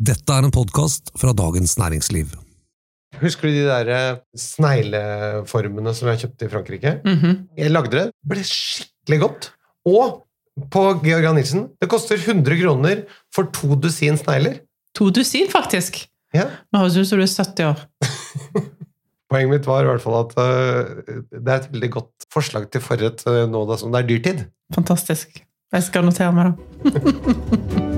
Dette er en podkast fra Dagens Næringsliv. Husker du de der eh, snegleformene som jeg kjøpte i Frankrike? Mhm. Jeg lagde det. Ble skikkelig godt. Og på Georg Nilsen det koster 100 kroner for to dusin snegler. To dusin, faktisk. Ja. Nå høres det ut som du er 70 år. Poenget mitt var i hvert fall at eh, det er et veldig godt forslag til forrett eh, nå da som det er dyrtid. Fantastisk. Jeg skal notere meg det.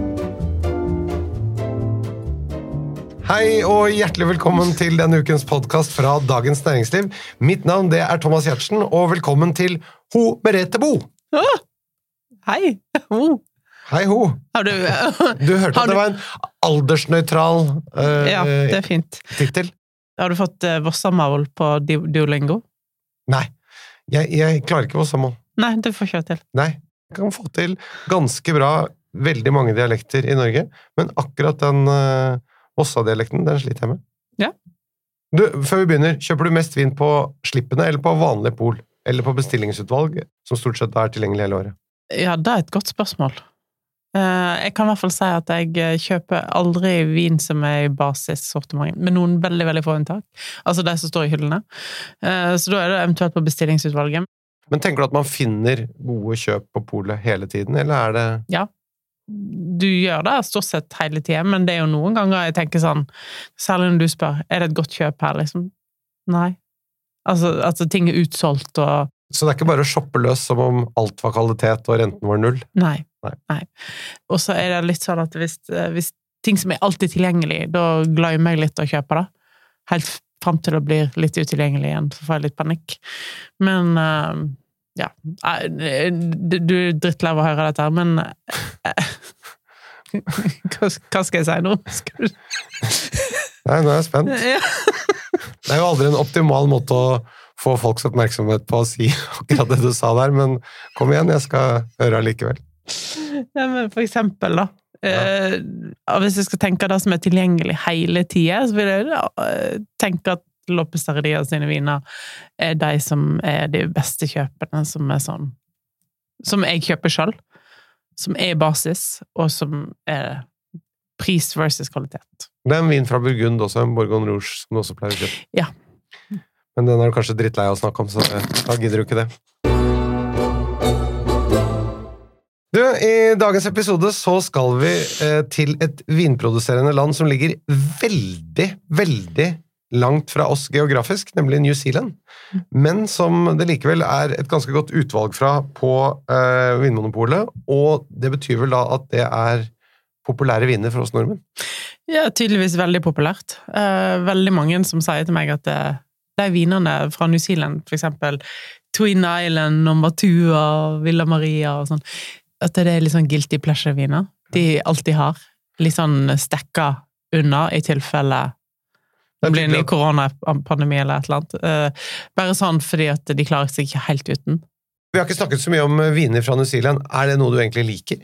Hei og hjertelig velkommen til denne ukens podkast fra Dagens Næringsliv. Mitt navn det er Thomas Giertsen, og velkommen til Ho Merete Bo. Ah, Hei! Ho. Hei, ho. Har du Du hørte Har at det du- var en aldersnøytral uh, Ja, det er fint. tittel? Har du fått uh, Vossamaul på Di- Duolingo? Nei. Jeg, jeg klarer ikke Vossamål. Nei, det får ikke jeg til. Nei. Jeg kan få til ganske bra veldig mange dialekter i Norge, men akkurat den uh, Vossa-dialekten, den sliter jeg med. Ja. Du, før vi begynner, kjøper du mest vin på slippene eller på vanlig pol? Eller på bestillingsutvalg, som stort sett er tilgjengelig hele året? Ja, det er et godt spørsmål. Eh, Jeg kan i hvert fall si at jeg eh, kjøper aldri vin som er i basissortimentet, med noen veldig veldig få unntak. Altså de som står i hyllene. Eh, Så da er det eventuelt på bestillingsutvalget. Men tenker du at man finner gode kjøp på polet hele tiden, eller er det Du gjør det stort sett hele tida, men det er jo noen ganger jeg tenker sånn Særlig når du spør er det et godt kjøp her, liksom. Nei. Altså, altså ting er utsolgt og Så det er ikke bare å shoppe løs som om alt var kvalitet og renten var null? Nei. Nei. Og så er det litt sånn at hvis, eh, hvis ting som er alltid tilgjengelig, da glemmer jeg litt å kjøpe det. Helt fram til det blir litt utilgjengelig igjen, så får jeg litt panikk. Men eh, ja. Du er drittlei av å høre dette, her, men eh, hva, skal jeg si nå? Skal du Nei, nå er jeg spent. ja. Det er jo aldri en optimal måte å få folks oppmerksomhet på å si akkurat det du sa der, men kom igjen, jeg skal høre allikevel. ja, men for eksempel, da. Eh, hvis jeg skal tenke det som er tilgjengelig hele tida, så vil jeg eh, tenke at Og sine viner er de som er de beste kjøpene, som er sånn Som jeg kjøper sjøl. Som er basis, og som er pris versus kvalitet. Det er en vin fra Burgund også, en Borgon Rouge, som du også pleier å kjøpe. Ja. Men den er du kanskje drittlei av å snakke om, så da gidder du ikke det. Du, I dagens episode så skal vi eh, til et vinproduserende land som ligger veldig, veldig langt fra oss geografisk, nemlig New Zealand, men som det likevel er et ganske godt utvalg fra på eh, Vinmonopolet, og det betyr vel da at det er populære viner for oss nordmenn? Ja, tydeligvis veldig populært. Eh, veldig mange som sier til meg at eh, de vinene fra New Zealand, eksempel Twin Island og Matua og Villa Maria og sånn, at det er litt sånn guilty pleasure-viner. De alltid har. Litt sånn stekka unna i tilfelle Det blir en ny koronapandemi eller et eller annet. Eh, bare sånn fordi at de klarer seg ikke helt uten. Vi har ikke snakket så mye om eh, viner fra New Zealand. Er det noe du egentlig liker?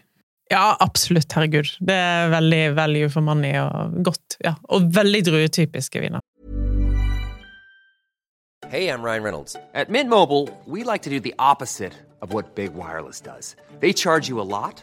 Ja, absolutt. Herregud. Det er veldig value for money og godt. Ja. Og veldig druetypiske viner. Hey, I'm Ryan Reynolds. At Mint Mobile, we like to do the opposite of what Big Wireless does. They charge you a lot,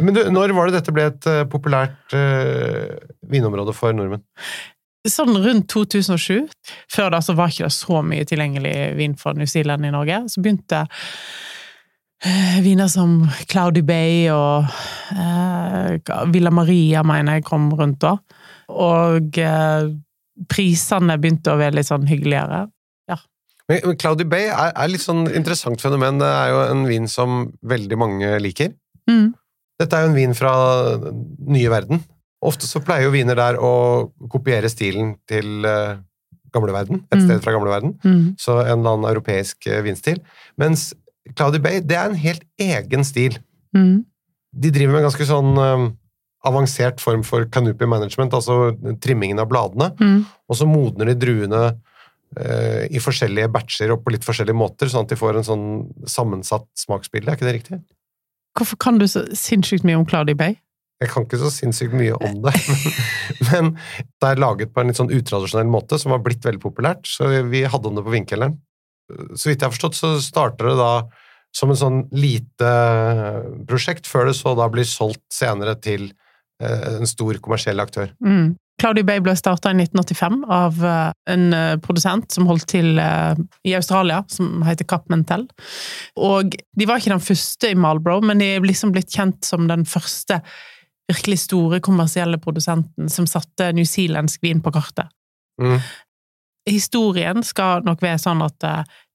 Men du, når var det dette ble et eh, populært uh, vinområde for nordmenn? sånn rundt 2007, før da så var ikke det så mye tilgjengelig vin fra New Zealand i Norge, så begynte eh, viner som Cloudy Bay og eh, Villa Maria, mener jeg, kom rundt da. Og eh, prisene begynte å være litt sånn hyggeligere. Men men Cloudy Bay er, er litt sånn interessant fenomen. Det er jo en vin som veldig mange liker. Mm. Dette er jo en vin fra nye verden. Ofte så pleier jo viner der å kopiere stilen til eh, gamle verden, et Mm. sted fra gamle verden. Mm. Så en eller annen europeisk eh, vinstil. Mens Cloudy Bay, det er en helt egen stil. Mm. De driver med en ganske sånn eh, avansert form for canopy management, altså trimmingen av bladene. Mm. Og så modner de druene i forskjellige batcher og på litt forskjellige måter, sånn at de får en sånn sammensatt smaksbilde. Er ikke det riktig? Hvorfor kan du så sinnssykt mye om Cloudy Bay? Jeg kan ikke så sinnssykt mye om det, men det er laget på en litt sånn utradisjonell måte som har blitt veldig populært, så vi hadde om det på Vinkelleren. Så vidt jeg har forstått, så starter det da som en sånn lite prosjekt, før det så da blir solgt senere til eh, en stor kommersiell aktør. Mm. Cloudy Bay ble starta i 1985 av eh, en eh, produsent som holdt til eh, i Australia, som heter Cap Mentel. Og de var ikke den første i Marlboro, men de er liksom blitt kjent som den første virkelig store kommersielle produsenten som satte newzealandsk vin på kartet. Mm. Historien skal nok være sånn at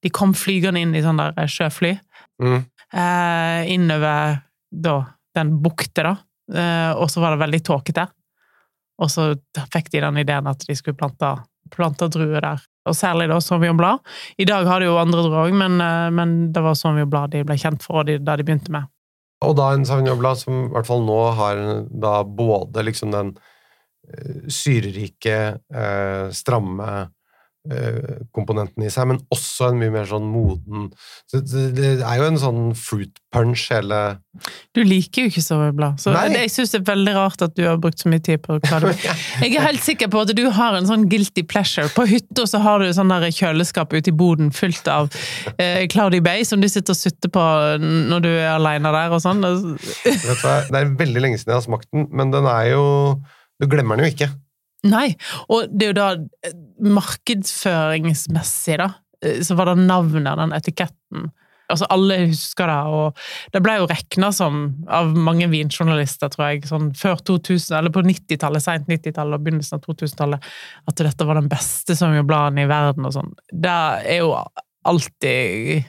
de kom flygende inn i sånn der sjøfly Mm. eh, innover da, den bukta, da. Eh, og så var det veldig tåkete. Og så fikk de den ideen at de skulle plante, plante druer der. Og særlig da Sauvignon. I dag har de jo andre druer òg, men, eh, men det var Sauvignon de ble kjent for, da de begynte med. Og da en Sauvignon som i hvert fall nå har både liksom den eh, syrerike, eh, stramme komponenten i seg, men også en mye mer sånn moden så det, det er jo en sånn fruit punch, hele Du liker jo ikke soveblad, så Nei. jeg syns det er veldig rart at du har brukt så mye tid på hva du Jeg er helt sikker på at du har en sånn guilty pleasure. På hytta så har du sånn der kjøleskap ute i boden fullt av eh, Cloudy Bay, som du sitter og sutter på når du er aleine der og sånn. Vet du hva, Det er veldig lenge siden jeg har smakt den, men den er jo Du glemmer den jo ikke. Nei, og det er jo da eh, markedsføringsmessig, da, eh, så var det navnet, den etiketten. Altså, alle husker det, og det ble jo regna som, av mange vinjournalister, tror jeg, sånn før 2000, eller på 90-tallet, seint 90-tallet og begynnelsen av 2000-tallet, at dette var den beste Sauvignon-bladen i verden og sånn. Det er jo alltid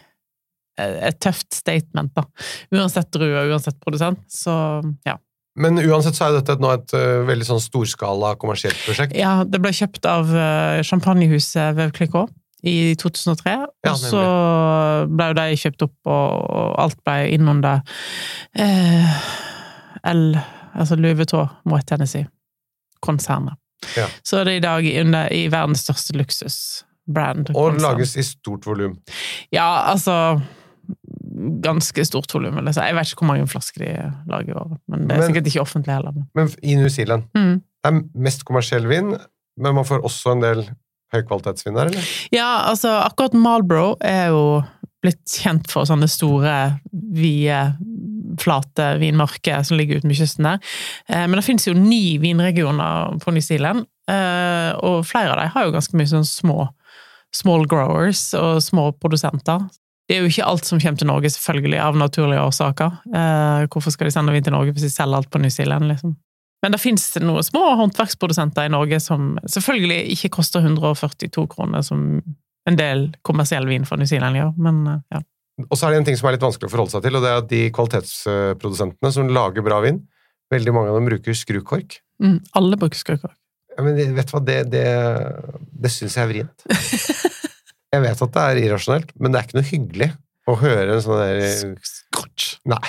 et tøft statement, da. Uansett drue, uansett produsent, så ja. Men uansett så er dette nå et uh, veldig sånn storskala kommersielt prosjekt. Ja, det ble kjøpt av uh, champagnehuset Veuve Clicquot i 2003, Ja, og så ble jo de kjøpt opp, og, og alt ble innunder uh, L, altså Louis Vuitton Moet Tennessee-konsernet. Ja. Så det er i dag under, i verdens største luksusbrand. Og lages i stort volum. Ja, altså Ganske stort volum. Jeg vet ikke hvor mange flasker de lager i året, men det er Men- sikkert ikke offentlig heller. Men. Men i New Zealand Mm. Det er mest kommersiell vin, men man får også en del høykvalitetsvin der, eller? Ja, altså akkurat Marlboro er jo blitt kjent for sånne store, vide, flate vinmarker som ligger ute med kysten der. Eh, Men det finnes jo ni vinregioner på New Zealand, eh, og flere av dem har jo ganske mye sånn små small growers og små produsenter. Det er jo ikke alt som kommer til Norge, selvfølgelig, av naturlige årsaker. Eh, Hvorfor skal de sende vin til Norge hvis de selger alt på New Zealand, liksom? Men det fins noen små håndverksprodusenter i Norge som selvfølgelig ikke koster 142 kroner, som en del kommersiell vin fra New Zealand gjør, men eh, ja. Og så er det en ting som er litt vanskelig å forholde seg til, og det er at de kvalitetsprodusentene som lager bra vin, veldig mange av dem bruker skrukork. Mm, alle bruker skrukork. Ja, men vet du hva, det, det, det syns jeg er vrient. Jeg vet at det er irrasjonelt, men det er ikke noe hyggelig å høre en sånn der Scotch. Nei.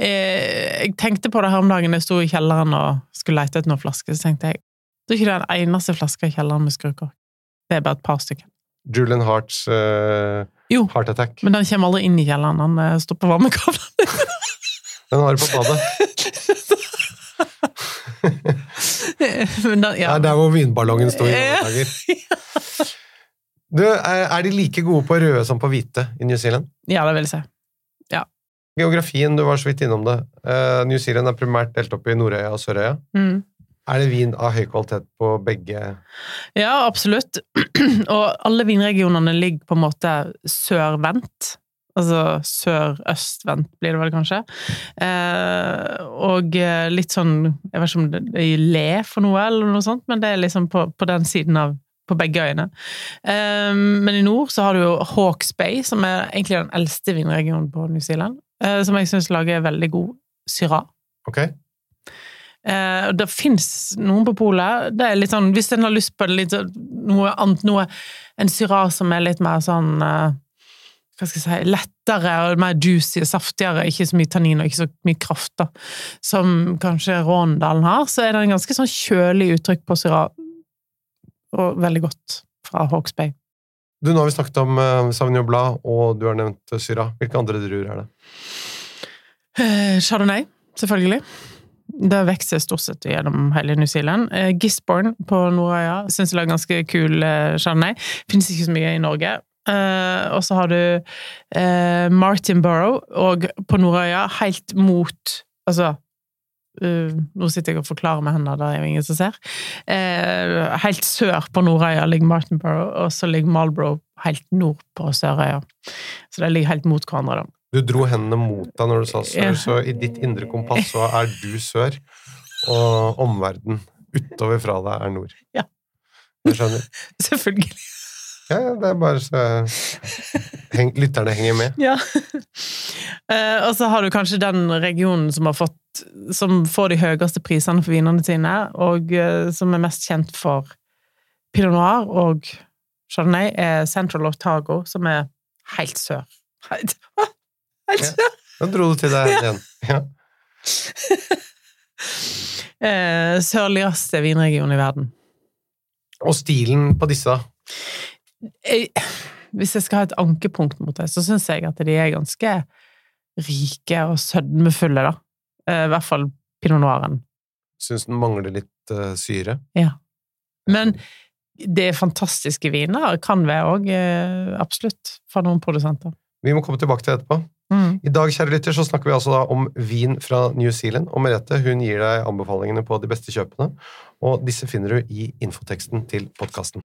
Eh, Jeg tenkte på det her om dagen jeg sto i kjelleren og skulle lete etter noen flasker, så tenkte jeg det er ikke den eneste flaska i kjelleren med skrukork. Det er bare et par stykker. Julian Harts uh, Jo, Heart Attack. men den kommer aldri inn i kjelleren. Den uh, står på varmekablene. Den har du på badet. Men den- Det er der hvor vinballongen sto i Ja. gamle dager. Du, er de like gode på røde som på hvite i New Zealand? ja, det vil jeg si. Geografien, du var så vidt innom det. Eh, New Zealand er primært delt opp i Nordøya og Sørøya. Mm. Er det vin av høy kvalitet på begge? Ja, absolutt. Og alle vinregionene ligger på en måte sørvendt. Altså sør-øst-vendt, blir det vel kanskje. Eh, og eh, litt sånn Jeg vet ikke om det er le for noe, eller noe sånt, men det er liksom på, på den siden av på begge øyene. Um, men i nord så har du jo Hawke's Bay, som er egentlig den eldste vinregionen på New Zealand. Uh, som jeg syns lager veldig god Syrah. Ok? Uh, det fins noen på polet. Det er litt sånn, Hvis en har lyst på litt, sånn- noe annet, noe En Syrah som er litt mer sånn uh, hva skal jeg si, lettere og mer juicy og saftigere, ikke så mye tannin og ikke så mye kraft, da, som kanskje Råndalen har, så er det en ganske sånn kjølig uttrykk på Syrah, og veldig godt fra Hawks Bay. Du, Nå har vi snakket om uh, Sauvignon Blad, og du har nevnt Syra. Hvilke andre druer er det? Uh, Chardonnay, selvfølgelig. Det vokser stort sett gjennom hele New Zealand. Uh, Gisborne på Nordøya syns jeg er ganske kul uh, chardonnay. Finnes ikke så mye i Norge. Eh, og så har du Martin Burrow, og på Nordøya helt mot Altså uh, Nå sitter jeg og forklarer med hendene, det er jo ingen som ser. Uh, helt sør på Nordøya ligger Martinborough, og så ligger Marlborough helt nord på Sørøya. Så de ligger helt mot hverandre, da. Du dro hendene mot deg når du sa sør, så i ditt indre kompass så er du sør, og omverdenen utover fra deg er nord. Ja. Jeg skjønner. Selvfølgelig. Ja, ja, det er bare så heng, lytterne henger med. Ja. Uh, og så har du kanskje den regionen som har fått Som får de høyeste prisene for vinene sine, og uh, som er mest kjent for pinot noir og chardonnay, er Central Otago, som er helt sør. Helt, helt Ja. sør! Da dro du til deg igjen. Ja. uh, sørligste vinregion i verden. Og stilen på disse jeg, hvis jeg skal ha et ankepunkt mot det, så syns jeg at de er ganske rike og sødmefulle, da. Eh, I hvert fall pinot noiren. syns den mangler litt uh, syre. Ja. Men det er fantastiske viner, kan være òg, absolutt, fra noen produsenter. Vi må komme tilbake til det etterpå. Mm. I dag kjære lytter, så snakker vi altså da om vin fra New Zealand, og Merete hun gir deg anbefalingene på de beste kjøpene, og disse finner du i infoteksten til podkasten.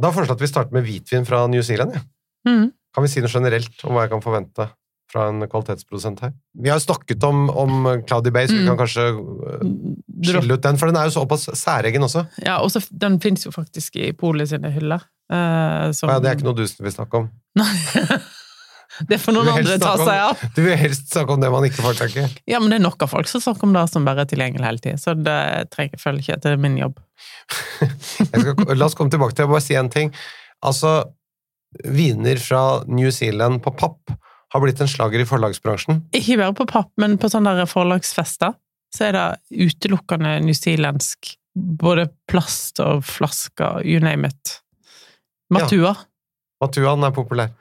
Da foreslår jeg at vi starter med hvitvin fra New Zealand. Ja. Mm. Kan vi si noe generelt om hva jeg kan forvente fra en kvalitetsprodusent her? Vi har snakket om, om Cloudy Bay, så vi Mm. kan kanskje øh, skille ut den, for den er jo såpass særegen også. Ja, og den finnes jo faktisk i Polet sine hyller. Uh, som- Ja, det er ikke noe du vil snakke om. Nei. det får noen andre ta seg av. Du vil helst snakke om det man ikke får tak i. Ja, men det er nok av folk som snakker om det som bare er tilgjengelig hele tiden, så det trenger føler ikke det er min jobb. Skal, la oss komme tilbake til å bare si en ting. Altså, viner fra New Zealand på papp har blitt en slager i forlagsbransjen. Ikke bare på papp, men på sånne der forlagsfester, så er det utelukkende newzealandsk. Både plast og flasker, you name it. Matua. Matuan er populær.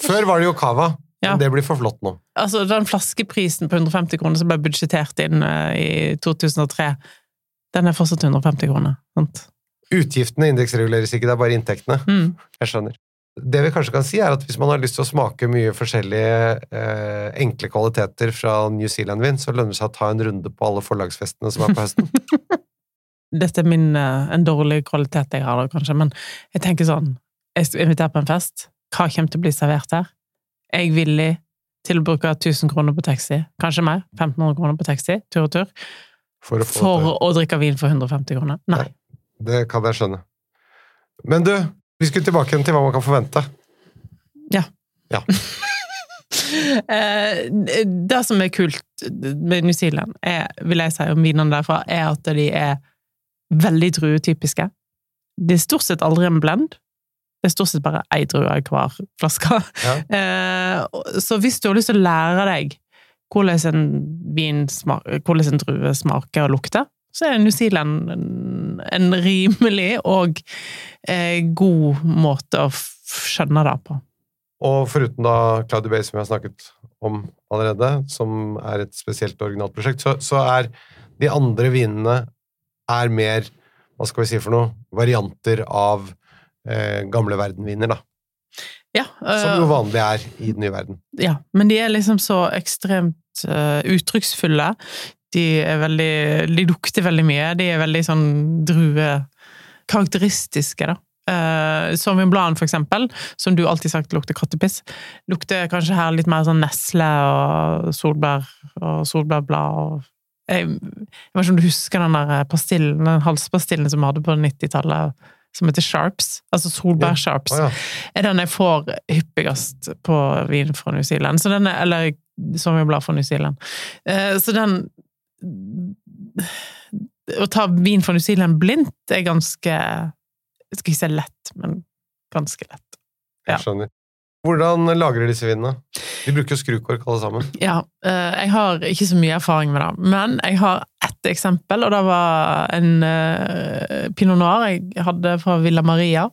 Før var det jo cava, Ja. det blir for flott nå. Altså, den flaskeprisen på 150 kroner som ble budsjettert inn uh, i 2003, den er fortsatt 150 kroner. Sant? Utgiftene indeksreguleres ikke, det er bare inntektene. Mm. Jeg skjønner. Det vi kanskje kan si, er at hvis man har lyst til å smake mye forskjellige eh, enkle kvaliteter fra New Zealand-vin, så lønner det seg å ta en runde på alle forlagsfestene som er på høsten. Dette er min, eh, en dårlig kvalitet jeg har da, kanskje, men jeg tenker sånn, jeg er invitert på en fest, hva kommer til å bli servert her? Jeg er villig til å bruke 1000 kroner på taxi, kanskje mer, 1500 kroner på taxi, tur og tur. For å for å drikke vin for 150 kroner. Nei. Det kan jeg skjønne. Men du, vi skulle tilbake til hva man kan forvente. Ja. Ja. Eh, det som er kult med New Zealand, er, vil jeg si om vinene derfra, er at de er veldig druetypiske. Det er stort sett aldri en blend. Det er stort sett bare ei drue i hver flaske. Ja. Eh, så hvis du har lyst til å lære deg hvordan en, vin smaker, hvordan en drue smaker og lukter, så er New Zealand en, en rimelig og eh, god måte å skjønne det på. Og foruten da Cloudy Bay, som vi har snakket om allerede, som er et spesielt originalt prosjekt, så, så er de andre vinene er mer, hva skal vi si for noe, varianter av eh, gamle verdenvinner da. Ja, Som eh, jo vanlig er i den nye verden. Ja, men de er liksom så ekstremt uh, uttrykksfulle. De er veldig De lukter veldig mye. De er veldig sånn druekarakteristiske, da. Uh, Sauvignon Blanc, for eksempel, som du alltid sagt lukter kattepiss, lukter kanskje her litt mer sånn nesle og solbær og solbærblad og jeg, jeg vet ikke om du husker den der pastillen, den halspastillen som vi hadde på 90-tallet, som heter Sharps? Altså solbær-sharps Å ja. er den jeg får hyppigst på vin fra New Zealand. Så den er, eller Sauvignon fra New Zealand. Eh, så den Å ta vin fra New Zealand blindt er ganske Jeg skal ikke si lett, men ganske lett. Ja. Jeg skjønner. Hvordan lagrer disse vinene? De bruker jo skrukork alle sammen. Ja, eh, jeg har ikke så mye erfaring med det, men jeg har ett eksempel, og det var en uh, pinot noir jeg hadde fra Villa Maria.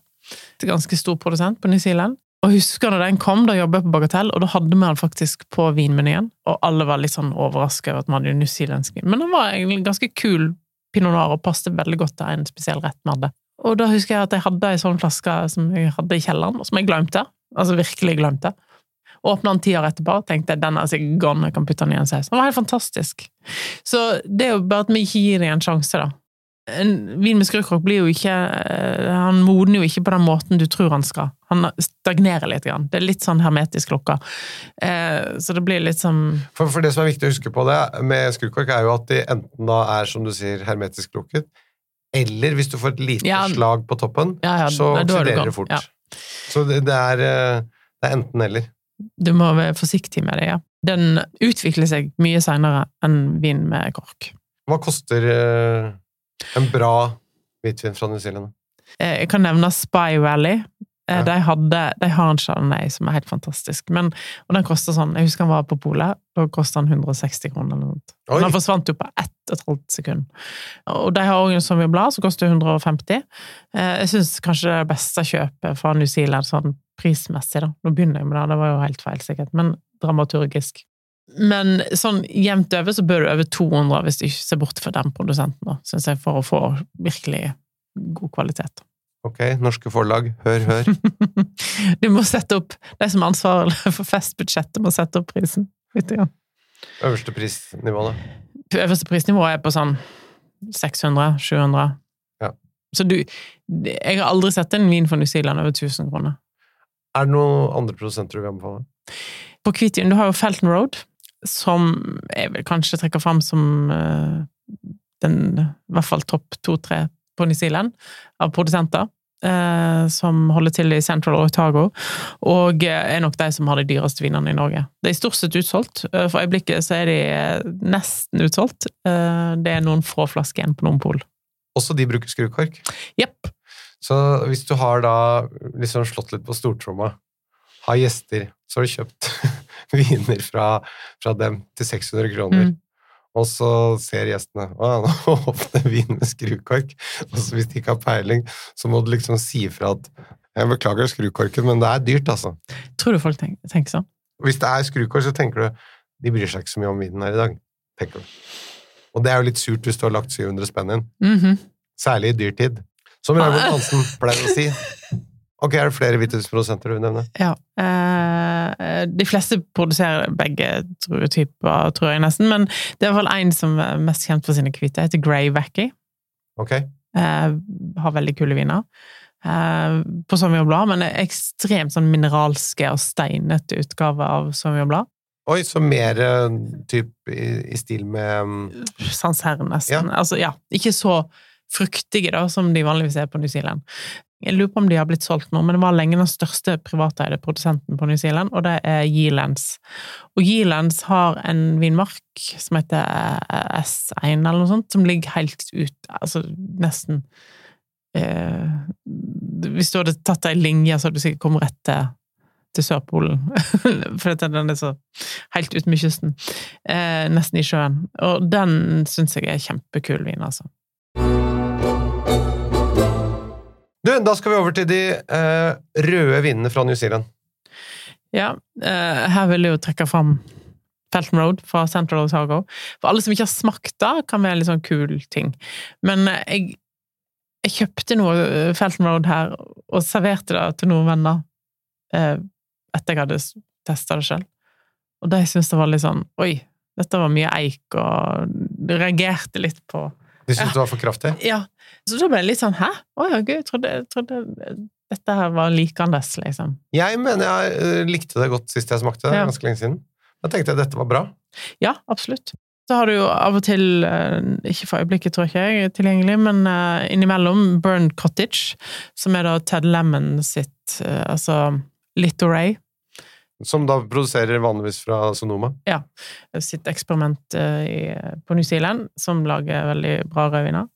Et ganske stor produsent på New Zealand. Og husker når den kom, da jobbet jeg på Bagatell, og da hadde vi den faktisk på vinmenyen, og alle var litt sånn overrasket over at vi hadde newzealandsk vin. Men den var en ganske kul pinot noir, og passet veldig godt til en spesiell rett vi hadde. Og da husker jeg at jeg hadde ei sånn flaske som jeg hadde i kjelleren, og som jeg glemte. Altså virkelig glemte. Åpna den ti år etterpå og tenkte den er sikkert gone, jeg kan putte den i en saus. Den var helt fantastisk. Så det er jo bare at vi ikke gir dem en sjanse, da. En vin med skrukork blir jo ikke eh, Han modner jo ikke på den måten du tror han skal. Han stagnerer litt. Grann. Det er litt sånn hermetisk lukka. Eh, så det blir litt sånn For, for det som er viktig å huske på det med skrukork, er jo at de enten da er, som du sier, hermetisk lukket, eller hvis du får et lite Ja. slag på toppen, Ja, ja, så er oksiderer det fort. Så det, det, er, eh, det er enten-eller. Du må være forsiktig med det, ja. Den utvikler seg mye seinere enn vin med kork. Hva koster eh, en bra hvitvin fra New Zealand? Eh, Jeg kan nevne Spy Valley. Eh, Ja. De, hadde, de har en Chardonnay som er helt fantastisk. Men, og den koster sånn Jeg husker han var på polet. Da kosta han 160 kroner eller noe. Oi. Den forsvant jo på ett og et halvt sekund. Og de har òg en Sauvignon Blad som koster 150. Eh, Jeg syns kanskje det beste kjøpet fra New Zealand sånn prismessig, da. Nå begynner jeg med det, det var jo helt feil, sikkert, men dramaturgisk. Men sånn jevnt over så bør du over 200 hvis du ikke ser bort fra den produsenten, da, syns jeg, for å få virkelig god kvalitet. Ok, norske forlag, hør, hør. Du må sette opp De som er ansvarlig for festbudsjettet, må sette opp prisen. Litt grann. Øverste prisnivå, da. Øverste prisnivå er på sånn 600-700. Ja. Så du Jeg har aldri sett en vin fra New Zealand over 1000 kroner. Er det noen andre produsenter du vil anbefale? På Kvitvin, du har jo Felton Road, som jeg vil kanskje trekke fram som eh, den i hvert fall topp to-tre på New Zealand av produsenter. eh, som holder til i Central Otago, og er nok de som har de dyreste vinene i Norge. De er stort sett utsolgt. Eh, For øyeblikket så er de eh, nesten utsolgt. Eh, det er noen få flasker igjen på noen pol. Også de bruker skrukork. Jepp. Så hvis du har da liksom slått litt på stortromma, har gjester, så har du kjøpt viner fra, fra dem til 600 kroner. Mm. Og så ser gjestene å, nå åpner vin med skrukork. Og så hvis de ikke har peiling, så må du liksom si ifra at jeg beklager skrukorken, men det er dyrt, altså. Tror du folk tenker, tenker sånn? Hvis det er skrukork, så tenker du de bryr seg ikke så mye om vinen her i dag. tenker du. Og det er jo litt surt hvis du har lagt 700 spenn inn. Mhm. Særlig i dyrtid. Som Raymond Hansen pleier å si. Ok, er det flere hvithussprodusenter du vil nevne? Ja. Eh, de fleste produserer begge typer, tror jeg nesten, men det er i hvert fall én som er mest kjent for sine hvite, heter Grey Wacky. Ok. Eh, har veldig kule viner. Eh, på Sauvignon Blad, men er ekstremt sånn mineralske og steinete utgave av Sauvignon Blad. Oi, så mer typ i, i stil med mm, Sancerre, nesten. Ja. Altså, ja, ikke så fruktige da, som de vanligvis er på New Zealand. Jeg lurer på om de har blitt solgt nå, men det var lenge den største privateide produsenten på New Zealand, og det er Yealands. Og Yealands har en vinmark som heter eh, S1 eller noe sånt, som ligger helt ut, altså nesten eh, Hvis du hadde tatt ei linje, så hadde du sikkert kommet rett til, til Sørpolen. For den er så helt ut med kysten. Eh, nesten i sjøen. Og den syns jeg er kjempekul vin, altså. Du, da skal vi over til de eh, røde vinene fra New Zealand. Ja, eh, her vil jeg jo trekke fram Felton Road fra Central Otago. For alle som ikke har smakt det, kan være en litt sånn kul ting. Men eh, jeg, jeg kjøpte noe eh, Felton Road her, og serverte det til noen venner eh, etter jeg hadde testa det sjøl. Og de syntes det var litt sånn Oi, dette var mye eik, og reagerte litt på De syntes det var for kraftig? Ja. Så da ble jeg litt sånn Hæ? Å ja, gud, jeg trodde, jeg trodde dette her var likandes, liksom. Jeg mener jeg eh, likte det godt sist jeg smakte det, Ja. ganske lenge siden. Da tenkte jeg dette var bra. Ja, absolutt. Så har du jo av og til, eh, ikke for øyeblikket tror ikke jeg, tilgjengelig, men eh, innimellom Burned Cottage, som er da Ted Lemon sitt, altså altså Ray. Som da produserer vanligvis fra Sonoma. Ja. sitt eksperiment på New Zealand, som lager veldig bra rødviner.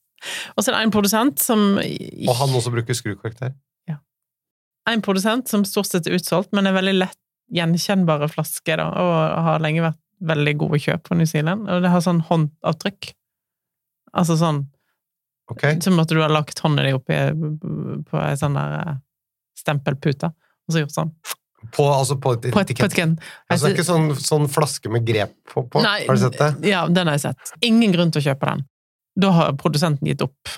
Og så er det en produsent som Og han også bruker skrukork Ja. En produsent som stort sett er utsolgt, men er veldig lett gjenkjennbare flasker, da, og har lenge vært veldig gode kjøp på New Zealand. Og det har sånn håndavtrykk. Altså sånn okay. Som at du har lagt hånda di oppi på ei sånn der eh, stempelpute, og så gjort sånn. På, altså på et På etikett. Altså, det er ikke sånn, sånn flaske med grep på, på. Nei, Har du sett det? Ja, den har jeg sett. Ingen grunn til å kjøpe den. Da har produsenten gitt opp.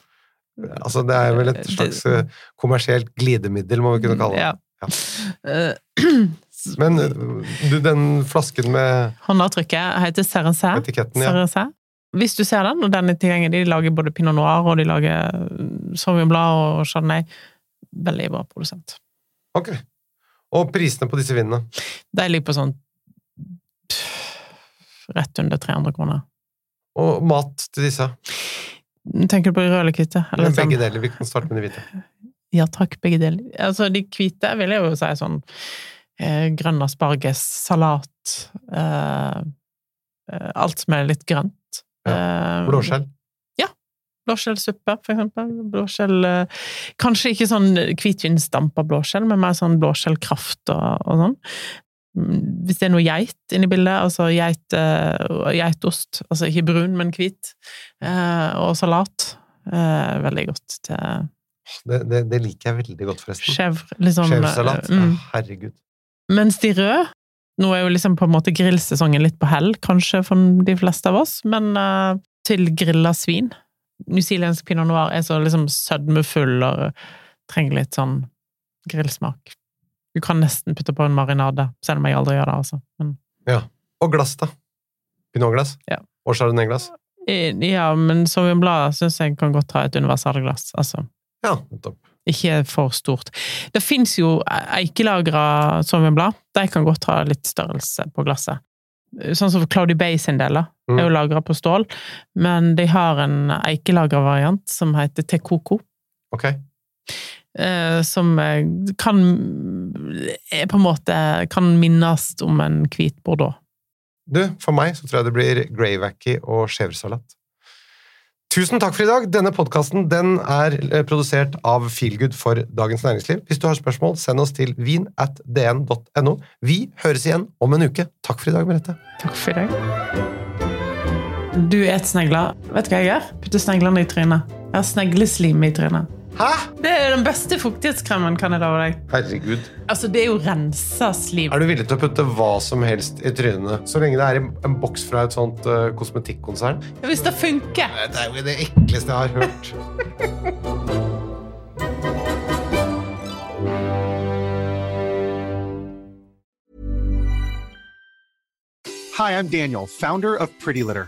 Altså, det er vel et slags eh, kommersielt glidemiddel, må vi kunne kalle det. Ja. ja. Men eh, du, den flasken med Håndavtrykket heter Serencé. etiketten, ja. Serencé. Hvis du ser den, og den er tilgjengelig, de lager både Pinot Noir og de lager mm, Sauvignon Blanc og Chardonnay. Veldig bra produsent. Ok. Og prisene på disse vinene? De ligger på sånn rett under 300 kroner. Og mat til disse? Tenker du på de røde eller hvite? Eller Begge sånn- deler. Vi kan starte med de hvite. Ja takk, begge deler. Altså, de hvite vil jeg jo si sånn eh, grønn asparges, salat eh, eh, Alt som er litt grønt. Ja. Blåskjell? Blåskjellsuppe, for eksempel. Blåskjell eh, Kanskje ikke sånn hvitvinsdampa blåskjell, men mer sånn blåskjellkraft og, og sånn. Hvis det er noe geit inni bildet, altså geit, eh, geitost, altså ikke brun, men hvit, eh, og salat, eh, veldig godt til Det, det, det liker jeg veldig godt, forresten. chèvre. Liksom, Chèvresalat. mm. Ja, herregud. Mens de røde Nå er jo liksom på en måte grillsesongen litt på hell, kanskje for de fleste av oss, men uh, til grilla svin Newzealandsk pinot noir er så liksom sødmefull og trenger litt sånn grillsmak. Du kan nesten putte på en marinade, selv om jeg aldri gjør det, altså. Men, Og glass, da? Pinotglass? Ja. Og chardonnay-glass? ja, men Sauvignon Blanc syns jeg kan godt ha et universalglass, altså. Ja, nettopp. Ikke for stort. Det fins jo eikelagra Sauvignon-blad. De kan godt ha litt størrelse på glasset. Sånn som Cloudy Bay sin del. Mm. Er jo lagra på stål. Men de har en eikelagra variant som heter Tekoko. Ok. Eh, som eh, kan er på en måte kan minnes om en hvit bordeaux. Du, for meg så tror jeg det blir greywacky og chèvresalat. Tusen takk for i dag. Denne podkasten den er eh, produsert av Feelgood for Dagens Næringsliv. Hvis du har spørsmål, send oss til vin at dn.no. Vi høres igjen om en uke. Takk for i dag, Merete. Takk for i dag. Du et snegler. Vet du hva jeg gjør? Putter sneglene i trynet. Jeg har snegleslim i trynet. Hæ?! Det er den beste fuktighetskremen, kan jeg love deg. Herregud. Altså, det er jo rensa slim. Er du villig til å putte hva som helst i trynet, så lenge det er i en boks fra et sånt uh, kosmetikkonsern? Ja, Hvis det funker! Det er jo det ekleste jeg har hørt. Hi, I'm Daniel, founder of Pretty Litter.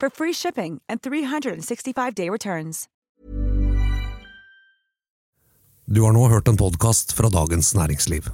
for free shipping and 365-day returns. Du har nå hørt en podkast fra Dagens Næringsliv.